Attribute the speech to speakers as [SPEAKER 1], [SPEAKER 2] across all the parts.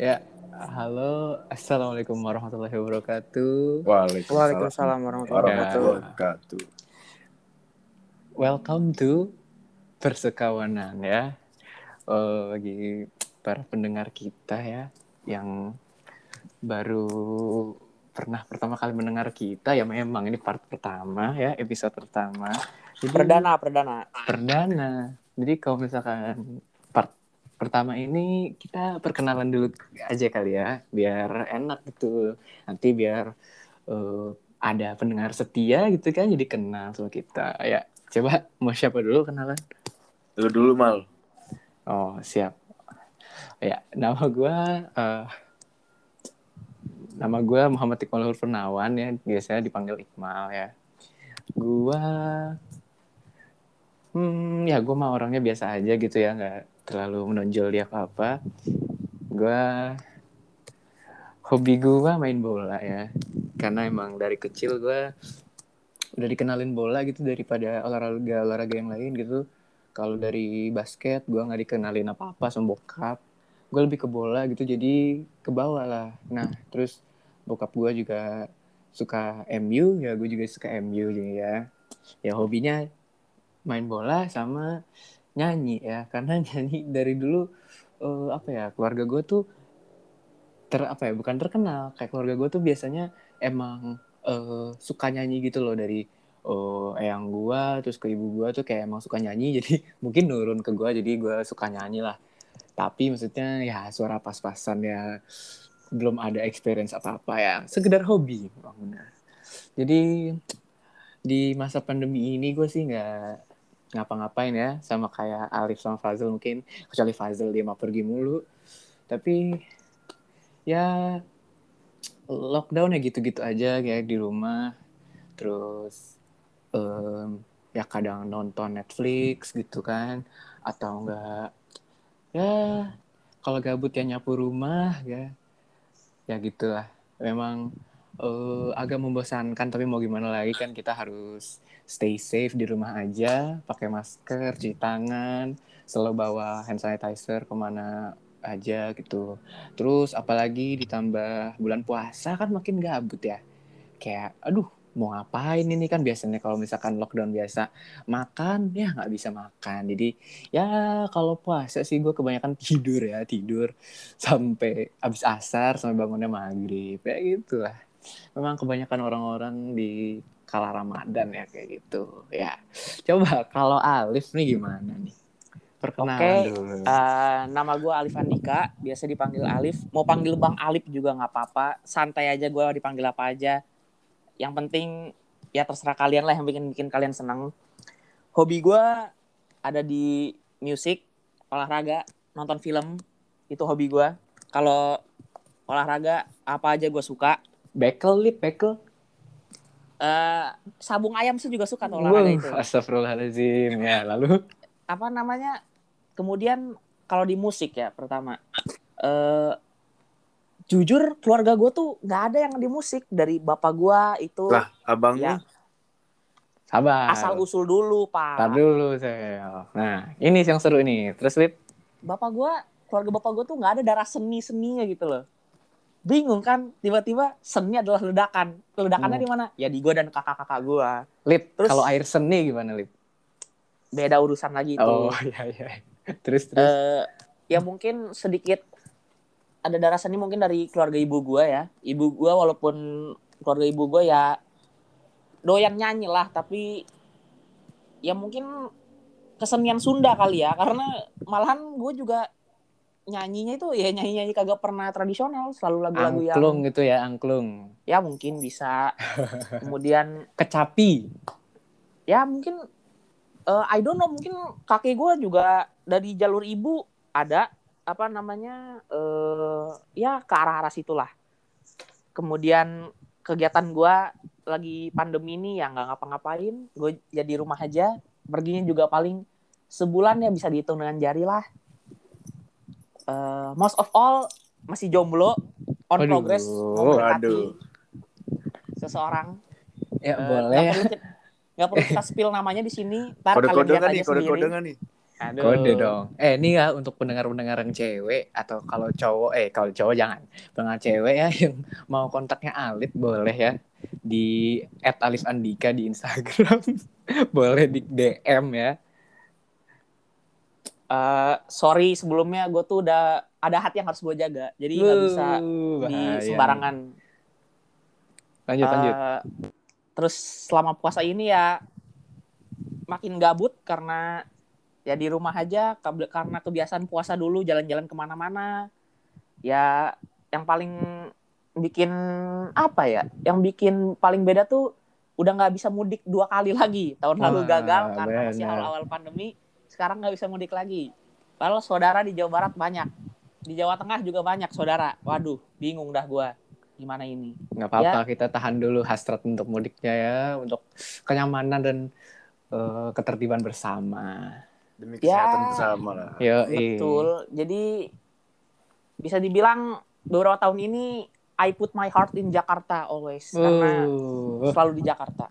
[SPEAKER 1] Ya, halo, assalamualaikum warahmatullahi wabarakatuh.
[SPEAKER 2] Waalaikumsalam warahmatullahi
[SPEAKER 3] wabarakatuh.
[SPEAKER 1] Welcome to persekawanan ya, uh, bagi para pendengar kita ya yang baru pernah pertama kali mendengar kita ya memang ini part pertama ya episode pertama.
[SPEAKER 2] Jadi, perdana perdana.
[SPEAKER 1] Perdana. Jadi kalau misalkan part pertama ini kita perkenalan dulu aja kali ya biar enak gitu nanti biar uh, ada pendengar setia gitu kan jadi kenal sama kita. Ya coba mau siapa dulu kenalan?
[SPEAKER 3] Lu dulu mal.
[SPEAKER 1] Oh siap. Ya nama gue uh, nama gue Muhammad Iqbal Purnawan ya biasanya dipanggil Iqmal ya. Gue hmm ya gue mah orangnya biasa aja gitu ya nggak terlalu menonjol dia apa-apa gue hobi gue main bola ya. Karena emang dari kecil gue udah dikenalin bola gitu daripada olahraga olahraga yang lain gitu. Kalau dari basket gue nggak dikenalin apa apa sama bokap. Gue lebih ke bola gitu jadi ke bawah lah. Nah terus bokap gue juga suka MU ya gue juga suka MU jadi ya ya hobinya main bola sama nyanyi ya. Karena nyanyi dari dulu uh, apa ya keluarga gue tuh ter apa ya bukan terkenal. Kayak keluarga gue tuh biasanya emang uh, suka nyanyi gitu loh dari uh, eyang gue terus ke ibu gue tuh kayak emang suka nyanyi. Jadi mungkin nurun ke gue jadi gue suka nyanyi lah. Tapi maksudnya ya suara pas-pasan ya belum ada experience apa-apa ya. Sekedar hobi benar jadi di masa pandemi ini gue sih nggak ngapa-ngapain ya sama kayak Alif sama Fazil mungkin. Kecuali Fazil dia mau pergi mulu. Tapi ya lockdown ya gitu-gitu aja kayak di rumah. Terus um, ya kadang nonton Netflix gitu kan. Atau enggak ya kalau gabut ya nyapu rumah ya. Ya gitulah. Memang uh, agak membosankan tapi mau gimana lagi kan kita harus stay safe di rumah aja, pakai masker, cuci tangan, selalu bawa hand sanitizer ke mana aja gitu. Terus apalagi ditambah bulan puasa kan makin gabut ya. Kayak, aduh mau ngapain ini kan biasanya kalau misalkan lockdown biasa makan ya nggak bisa makan jadi ya kalau puasa sih gue kebanyakan tidur ya tidur sampai habis asar sampai bangunnya maghrib kayak gitu lah memang kebanyakan orang-orang di kala Ramadan ya kayak gitu. Ya coba kalau Alif nih gimana nih?
[SPEAKER 2] Perkenalan Oke, dulu. uh, nama gue Alif Andika biasa dipanggil Alif. Mau panggil Bang Alif juga nggak apa-apa. Santai aja gue dipanggil apa aja. Yang penting ya terserah kalian lah yang bikin bikin kalian senang hobi gue ada di musik olahraga nonton film. Itu hobi gue kalau olahraga apa aja gue suka
[SPEAKER 1] bekel lip bekel.
[SPEAKER 2] Uh, sabung ayam sih juga suka tuh olahraga itu.
[SPEAKER 1] Astagfirullahaladzim. Ya, lalu?
[SPEAKER 2] Apa namanya? Kemudian kalau di musik ya pertama. Uh, jujur keluarga gue tuh nggak ada yang di musik. Dari bapak gue itu.
[SPEAKER 3] Lah abang ya,
[SPEAKER 1] sabar.
[SPEAKER 2] Asal usul dulu pak.
[SPEAKER 1] Tar dulu saya nah ini yang seru ini. Terus lip?
[SPEAKER 2] Bapak gue keluarga bapak gue tuh nggak ada darah seni seninya gitu loh bingung kan tiba-tiba seni adalah ledakan. Ledakannya hmm. di mana? Ya di gua dan kakak-kakak gua.
[SPEAKER 1] Lip terus kalau air seni gimana lip?
[SPEAKER 2] Beda urusan lagi itu.
[SPEAKER 1] Oh iya iya. Terus terus.
[SPEAKER 2] Uh, ya mungkin sedikit ada darah seni mungkin dari keluarga ibu gua ya. Ibu gua walaupun keluarga ibu gua ya doyan nyanyi lah tapi ya mungkin kesenian Sunda kali ya. Karena malahan gue juga nyanyinya itu ya nyanyi nyanyi kagak pernah tradisional selalu lagu-lagu yang
[SPEAKER 1] angklung gitu ya angklung.
[SPEAKER 2] Ya mungkin bisa. Kemudian
[SPEAKER 1] kecapi.
[SPEAKER 2] Ya mungkin uh, I don't know mungkin kakek gue juga dari jalur ibu ada apa namanya uh, ya ke arah arah situlah. Kemudian kegiatan gue lagi pandemi ini ya nggak ngapa-ngapain. Gue jadi rumah aja perginya juga paling sebulan ya bisa dihitung dengan jari lah uh, most of all masih jomblo on Aduh. progress mau mendekati seseorang.
[SPEAKER 1] Ya uh, boleh.
[SPEAKER 2] Gak perlu, gak perlu kita spill namanya di sini. Ntar kode kode
[SPEAKER 3] nih, kode kode nih.
[SPEAKER 2] Aduh.
[SPEAKER 1] Kode dong. Eh ini ya untuk pendengar-pendengar yang cewek atau kalau cowok eh kalau cowok jangan. Pendengar cewek ya yang mau kontaknya Alif boleh ya di @alifandika di Instagram. boleh di DM ya.
[SPEAKER 2] Eh, sorry sebelumnya gue tuh udah ada hati yang harus gue jaga. Jadi nggak bisa
[SPEAKER 1] Uh,
[SPEAKER 2] di sembarangan.
[SPEAKER 1] Lanjut lanjut.
[SPEAKER 2] Eh, terus selama puasa ini ya makin gabut karena ya di rumah aja karena kebiasaan puasa dulu jalan-jalan ke mana-mana ya yang paling bikin apa ya yang bikin paling beda tuh udah nggak bisa mudik dua kali lagi tahun lalu gagal karena masih awal-awal pandemi sekarang nggak bisa mudik lagi padahal saudara di Jawa Barat banyak di Jawa Tengah juga banyak saudara waduh bingung dah gua gimana ini
[SPEAKER 1] nggak apa-apa
[SPEAKER 2] Ya.
[SPEAKER 1] kita tahan dulu hasrat untuk mudiknya ya untuk kenyamanan dan eh, ketertiban bersama.
[SPEAKER 3] Demi
[SPEAKER 2] Ya.
[SPEAKER 3] kesehatan bersama lah.
[SPEAKER 1] Yo,
[SPEAKER 2] Betul. Jadi bisa dibilang beberapa tahun ini I put my heart in Jakarta always karena
[SPEAKER 1] Uh,
[SPEAKER 2] selalu di Jakarta.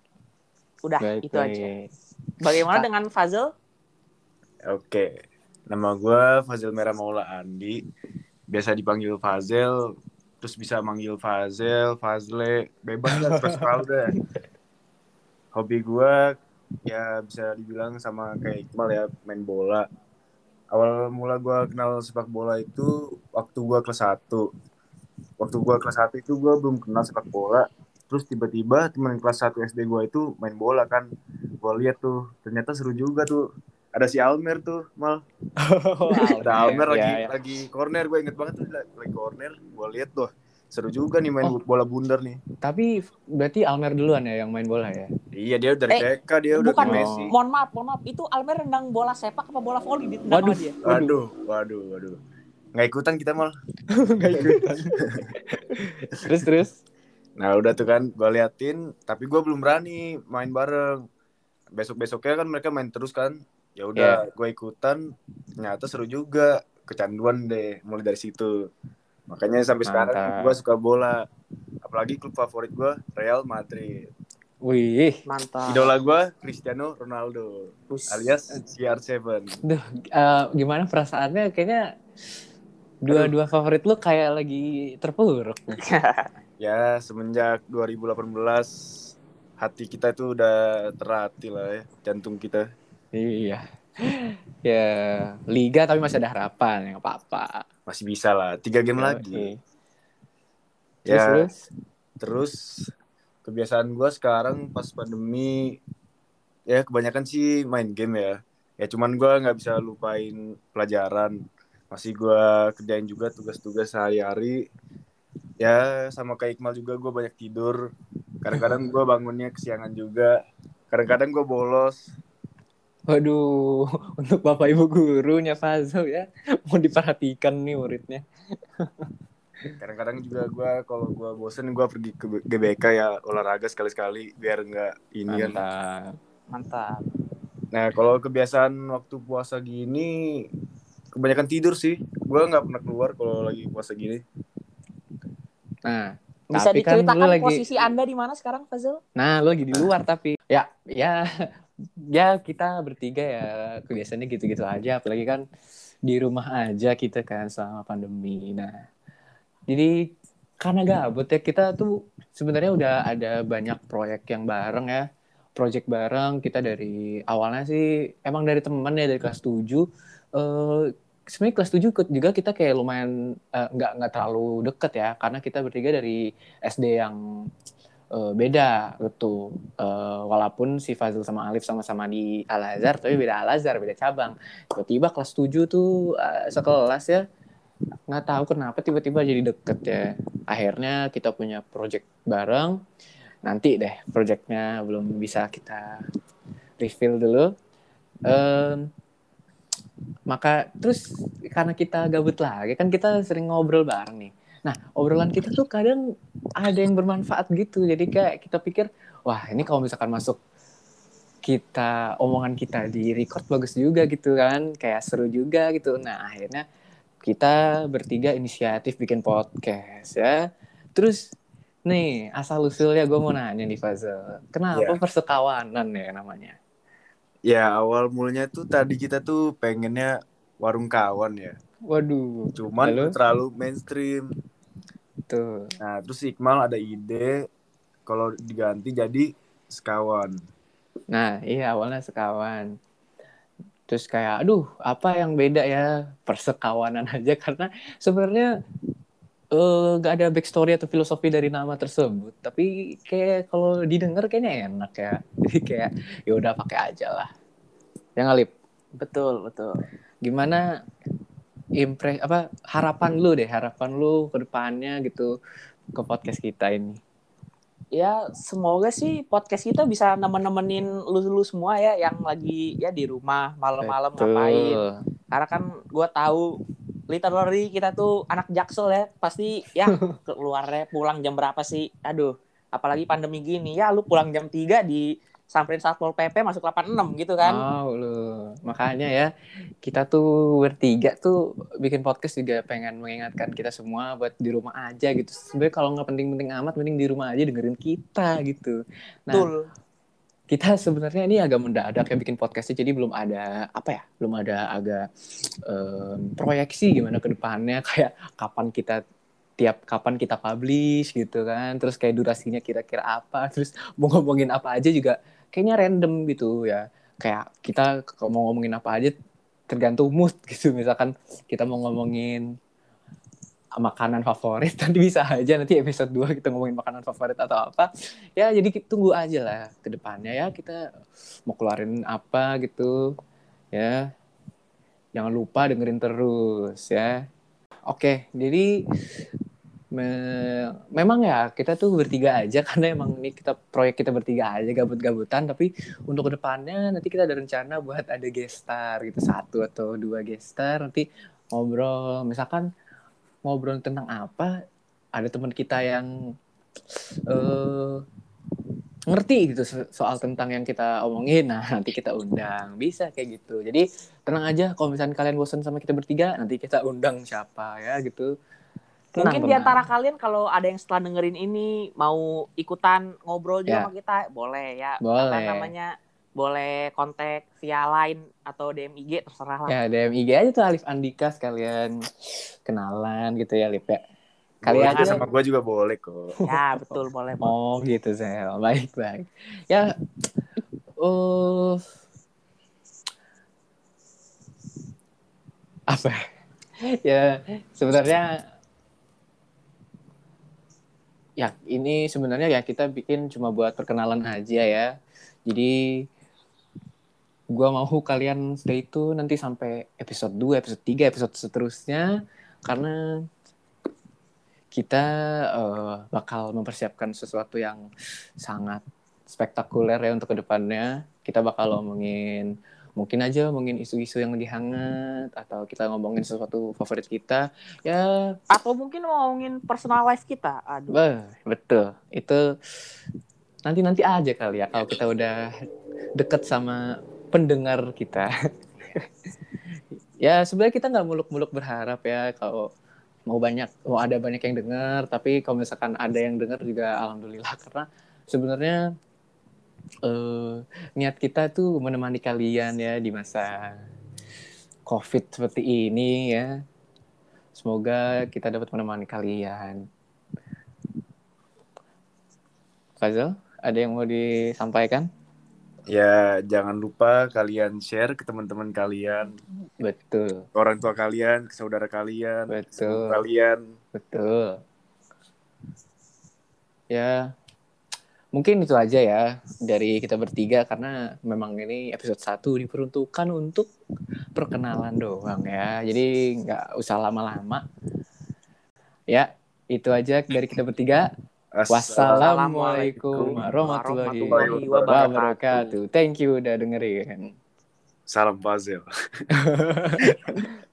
[SPEAKER 2] Udah
[SPEAKER 1] baik,
[SPEAKER 2] itu aja. Bagaimana dengan Fazil?
[SPEAKER 3] Oke. Nama gue Fazil Merah Maula Andi. Biasa dipanggil Fazel. Terus bisa manggil Fazel, Fazle. Bebas lah, terserah udah. Hobi gue ya bisa dibilang sama kayak Iqbal ya, main bola. Awal mula gue kenal sepak bola itu waktu gue kelas 1. Waktu gue kelas 1 itu gue belum kenal sepak bola. Terus tiba-tiba teman kelas 1 SD gue itu main bola kan. Gue lihat tuh, ternyata seru juga tuh. Ada si Almer tuh, mal. Ada Almer
[SPEAKER 1] Ya,
[SPEAKER 3] lagi
[SPEAKER 1] ya.
[SPEAKER 3] lagi corner, gue inget banget tuh lagi corner. Gue lihat tuh, seru juga nih main
[SPEAKER 1] Oh.
[SPEAKER 3] bola bundar nih.
[SPEAKER 1] Tapi berarti Almer duluan ya yang main bola ya?
[SPEAKER 3] Iya dia dari
[SPEAKER 2] Eh,
[SPEAKER 3] TK dia udah
[SPEAKER 2] Bukan,
[SPEAKER 3] ke Messi.
[SPEAKER 2] mohon maaf, mohon maaf. Itu Almer rendang bola sepak apa bola voli ditendang
[SPEAKER 1] Waduh.
[SPEAKER 2] sama dia?
[SPEAKER 3] Waduh, waduh, waduh. Nggak ikutan kita mal.
[SPEAKER 1] Nggak ikutan. terus terus.
[SPEAKER 3] Nah udah tuh kan gue liatin, tapi gue belum berani main bareng. Besok besoknya kan mereka main terus kan. Ya udah, gue ikutan. Ternyata seru juga. Kecanduan deh, mulai dari situ. Makanya sampai sekarang
[SPEAKER 1] Mantap.
[SPEAKER 3] gue suka bola. Apalagi klub favorit gue Real Madrid.
[SPEAKER 1] Wih,
[SPEAKER 2] Mantap.
[SPEAKER 3] Idola gue Cristiano Ronaldo alias CR7.
[SPEAKER 1] Duh, eh, gimana perasaannya? Kayaknya dua-dua favorit lu kayak lagi terpuruk.
[SPEAKER 3] Ya semenjak 2018 hati kita itu udah terlatih lah ya jantung kita.
[SPEAKER 1] Iya. ya, liga tapi masih ada harapan, ya nggak apa-apa.
[SPEAKER 3] Masih bisa lah tiga game
[SPEAKER 1] Oke.
[SPEAKER 3] lagi.
[SPEAKER 1] Terus,
[SPEAKER 3] Ya
[SPEAKER 1] terus?
[SPEAKER 3] terus kebiasaan gue sekarang pas pandemi ya kebanyakan sih main game ya. Ya cuman gue nggak bisa lupain pelajaran. Masih gue kerjain juga tugas-tugas sehari-hari. Ya sama kayak Iqmal juga gue banyak tidur. Kadang-kadang gue bangunnya kesiangan juga. Kadang-kadang gue bolos.
[SPEAKER 1] Waduh, untuk bapak ibu gurunya Fazal ya, mau diperhatikan nih muridnya.
[SPEAKER 3] Kadang-kadang juga gue kalau gue bosen gue pergi ke GBK ya olahraga sekali-sekali biar nggak ini kan.
[SPEAKER 1] Mantap.
[SPEAKER 2] Mantap.
[SPEAKER 3] Nah kalau kebiasaan waktu puasa gini kebanyakan tidur sih. Gue nggak pernah keluar kalau lagi puasa gini.
[SPEAKER 1] Nah,
[SPEAKER 2] Bisa
[SPEAKER 1] tapi kan
[SPEAKER 2] diceritakan
[SPEAKER 1] lagi,
[SPEAKER 2] posisi Anda di mana sekarang, Fazil?
[SPEAKER 1] nah lu lagi di luar tapi ya, ya, ya kita bertiga ya kebiasaannya gitu-gitu aja. Apalagi kan di rumah aja kita kan selama pandemi. Nah, jadi karena gabut ya kita tuh sebenarnya udah ada banyak proyek yang bareng ya. Project bareng kita dari awalnya sih emang dari temen ya dari kelas 7 eh sebenarnya kelas 7 ikut juga kita kayak lumayan eh, nggak nggak terlalu deket ya karena kita bertiga dari SD yang eh, beda gitu Eh, walaupun si Fazil sama Alif sama-sama di Al Azhar tapi beda Al Azhar beda cabang. Tiba-tiba kelas 7 tuh eh, sekelas ya nggak tahu kenapa tiba-tiba jadi deket ya. Akhirnya kita punya project bareng. Nanti deh projectnya belum bisa kita reveal dulu. Em, maka terus karena kita gabut lagi kan kita sering ngobrol bareng nih nah obrolan kita tuh kadang ada yang bermanfaat gitu jadi kayak kita pikir wah ini kalau misalkan masuk kita omongan kita di record bagus juga gitu kan kayak seru juga gitu nah akhirnya kita bertiga inisiatif bikin podcast ya terus nih asal usulnya gue mau nanya nih Fazal kenapa
[SPEAKER 3] Ya.
[SPEAKER 1] persekawanan ya namanya
[SPEAKER 3] Ya awal mulanya tuh tadi kita tuh pengennya warung kawan ya.
[SPEAKER 1] Waduh.
[SPEAKER 3] Cuman
[SPEAKER 1] Lalu?
[SPEAKER 3] terlalu mainstream.
[SPEAKER 1] Tuh.
[SPEAKER 3] Nah terus Iqmal ada ide kalau diganti jadi sekawan.
[SPEAKER 1] Nah, iya awalnya sekawan. Terus kayak, aduh, apa yang beda ya persekawanan aja karena sebenarnya eh, nggak ada backstory atau filosofi dari nama tersebut. Tapi kayak kalau didengar kayaknya enak ya. Jadi kayak ya udah pakai aja lah. Ya ngalip.
[SPEAKER 2] Betul, betul.
[SPEAKER 1] Gimana impres apa harapan lu deh, harapan lu ke depannya gitu ke podcast kita ini.
[SPEAKER 2] Ya, semoga sih podcast kita bisa nemen-nemenin lu, lu semua ya yang lagi ya di rumah malam-malam ngapain. Karena kan gue tahu literally kita tuh anak jaksel ya, pasti ya keluarnya pulang jam berapa sih? Aduh, apalagi pandemi gini ya lu pulang jam 3 di samperin Satpol PP masuk 86 gitu kan.
[SPEAKER 1] Wow, lu. Makanya ya, kita tuh bertiga tuh bikin podcast juga pengen mengingatkan kita semua buat di rumah aja gitu. Sebenarnya kalau nggak penting-penting amat, mending di rumah aja dengerin kita gitu. Nah,
[SPEAKER 2] Betul.
[SPEAKER 1] kita sebenarnya ini agak mendadak ya bikin podcastnya, jadi belum ada apa ya, belum ada agak em, proyeksi gimana ke depannya, kayak kapan kita tiap kapan kita publish gitu kan, terus kayak durasinya kira-kira apa, terus mau ngomongin apa aja juga kayaknya random gitu ya, kayak kita mau ngomongin apa aja tergantung mood gitu, misalkan kita mau ngomongin makanan favorit nanti bisa aja nanti episode 2 kita ngomongin makanan favorit atau apa. Ya jadi tunggu aja lah ke depannya ya. Kita mau keluarin apa gitu ya. Jangan lupa dengerin terus ya. Oke jadi me- memang ya kita tuh bertiga aja karena emang ini kita proyek kita bertiga aja gabut-gabutan. Tapi untuk ke depannya nanti kita ada rencana buat ada gestar gitu satu atau dua gestar nanti ngobrol misalkan ngobrol tentang apa ada teman kita yang eh ngerti gitu so- soal tentang yang kita omongin. Nah nanti kita undang. Bisa kayak gitu. Jadi tenang aja kalau misalnya kalian bosan sama kita bertiga nanti kita undang siapa ya gitu Tenang,
[SPEAKER 2] Mungkin di
[SPEAKER 1] tenang.
[SPEAKER 2] antara kalian kalau ada yang setelah dengerin ini mau ikutan ngobrol juga
[SPEAKER 1] Ya.
[SPEAKER 2] sama kita, boleh ya.
[SPEAKER 1] Boleh.
[SPEAKER 2] Apa namanya? Boleh kontak via line atau DM IG terserah lah.
[SPEAKER 1] ya DM IG aja tuh Alif Andika sekalian kenalan gitu ya Lip ya kali
[SPEAKER 3] Boleh,
[SPEAKER 1] aja
[SPEAKER 3] sama gue juga boleh kok.
[SPEAKER 2] Ya, betul boleh. boleh.
[SPEAKER 1] Oh gitu Sel, baik baik. Ya, uh, apa? ya sebenarnya ya ini sebenarnya ya kita bikin cuma buat perkenalan aja ya. Jadi gua mau kalian stay itu nanti sampai episode 2, episode 3, episode seterusnya karena kita eh, bakal mempersiapkan sesuatu yang sangat spektakuler ya untuk ke depannya. Kita bakal ngomongin mungkin aja ngomongin isu-isu yang lagi hangat atau kita ngomongin sesuatu favorit kita. Ya,
[SPEAKER 2] Atau mungkin mau ngomongin personal life kita. Aduh.
[SPEAKER 1] beh, betul. Itu nanti-nanti aja kali ya kalau kita udah deket sama pendengar kita. ya sebenarnya kita nggak muluk-muluk berharap ya kalau mau banyak mau ada banyak yang dengar tapi kalau misalkan ada yang dengar juga alhamdulillah karena sebenarnya eh, niat kita tuh menemani kalian ya di masa covid seperti ini ya. Semoga kita dapat menemani kalian. Fazal ada yang mau disampaikan?
[SPEAKER 3] Ya jangan lupa kalian share ke teman-teman kalian,
[SPEAKER 1] betul.
[SPEAKER 3] Ke orang tua kalian, ke saudara kalian, ke
[SPEAKER 1] betul.
[SPEAKER 3] kalian.
[SPEAKER 1] Betul. Ya, mungkin itu aja ya dari kita bertiga karena memang ini episode 1 diperuntukkan untuk perkenalan doang ya. Jadi nggak usah lama-lama. Ya, itu aja dari kita bertiga. Wassalamualaikum
[SPEAKER 2] warahmatullahi
[SPEAKER 1] wabarakatuh. Thank you udah dengerin.
[SPEAKER 3] Salam Fazel.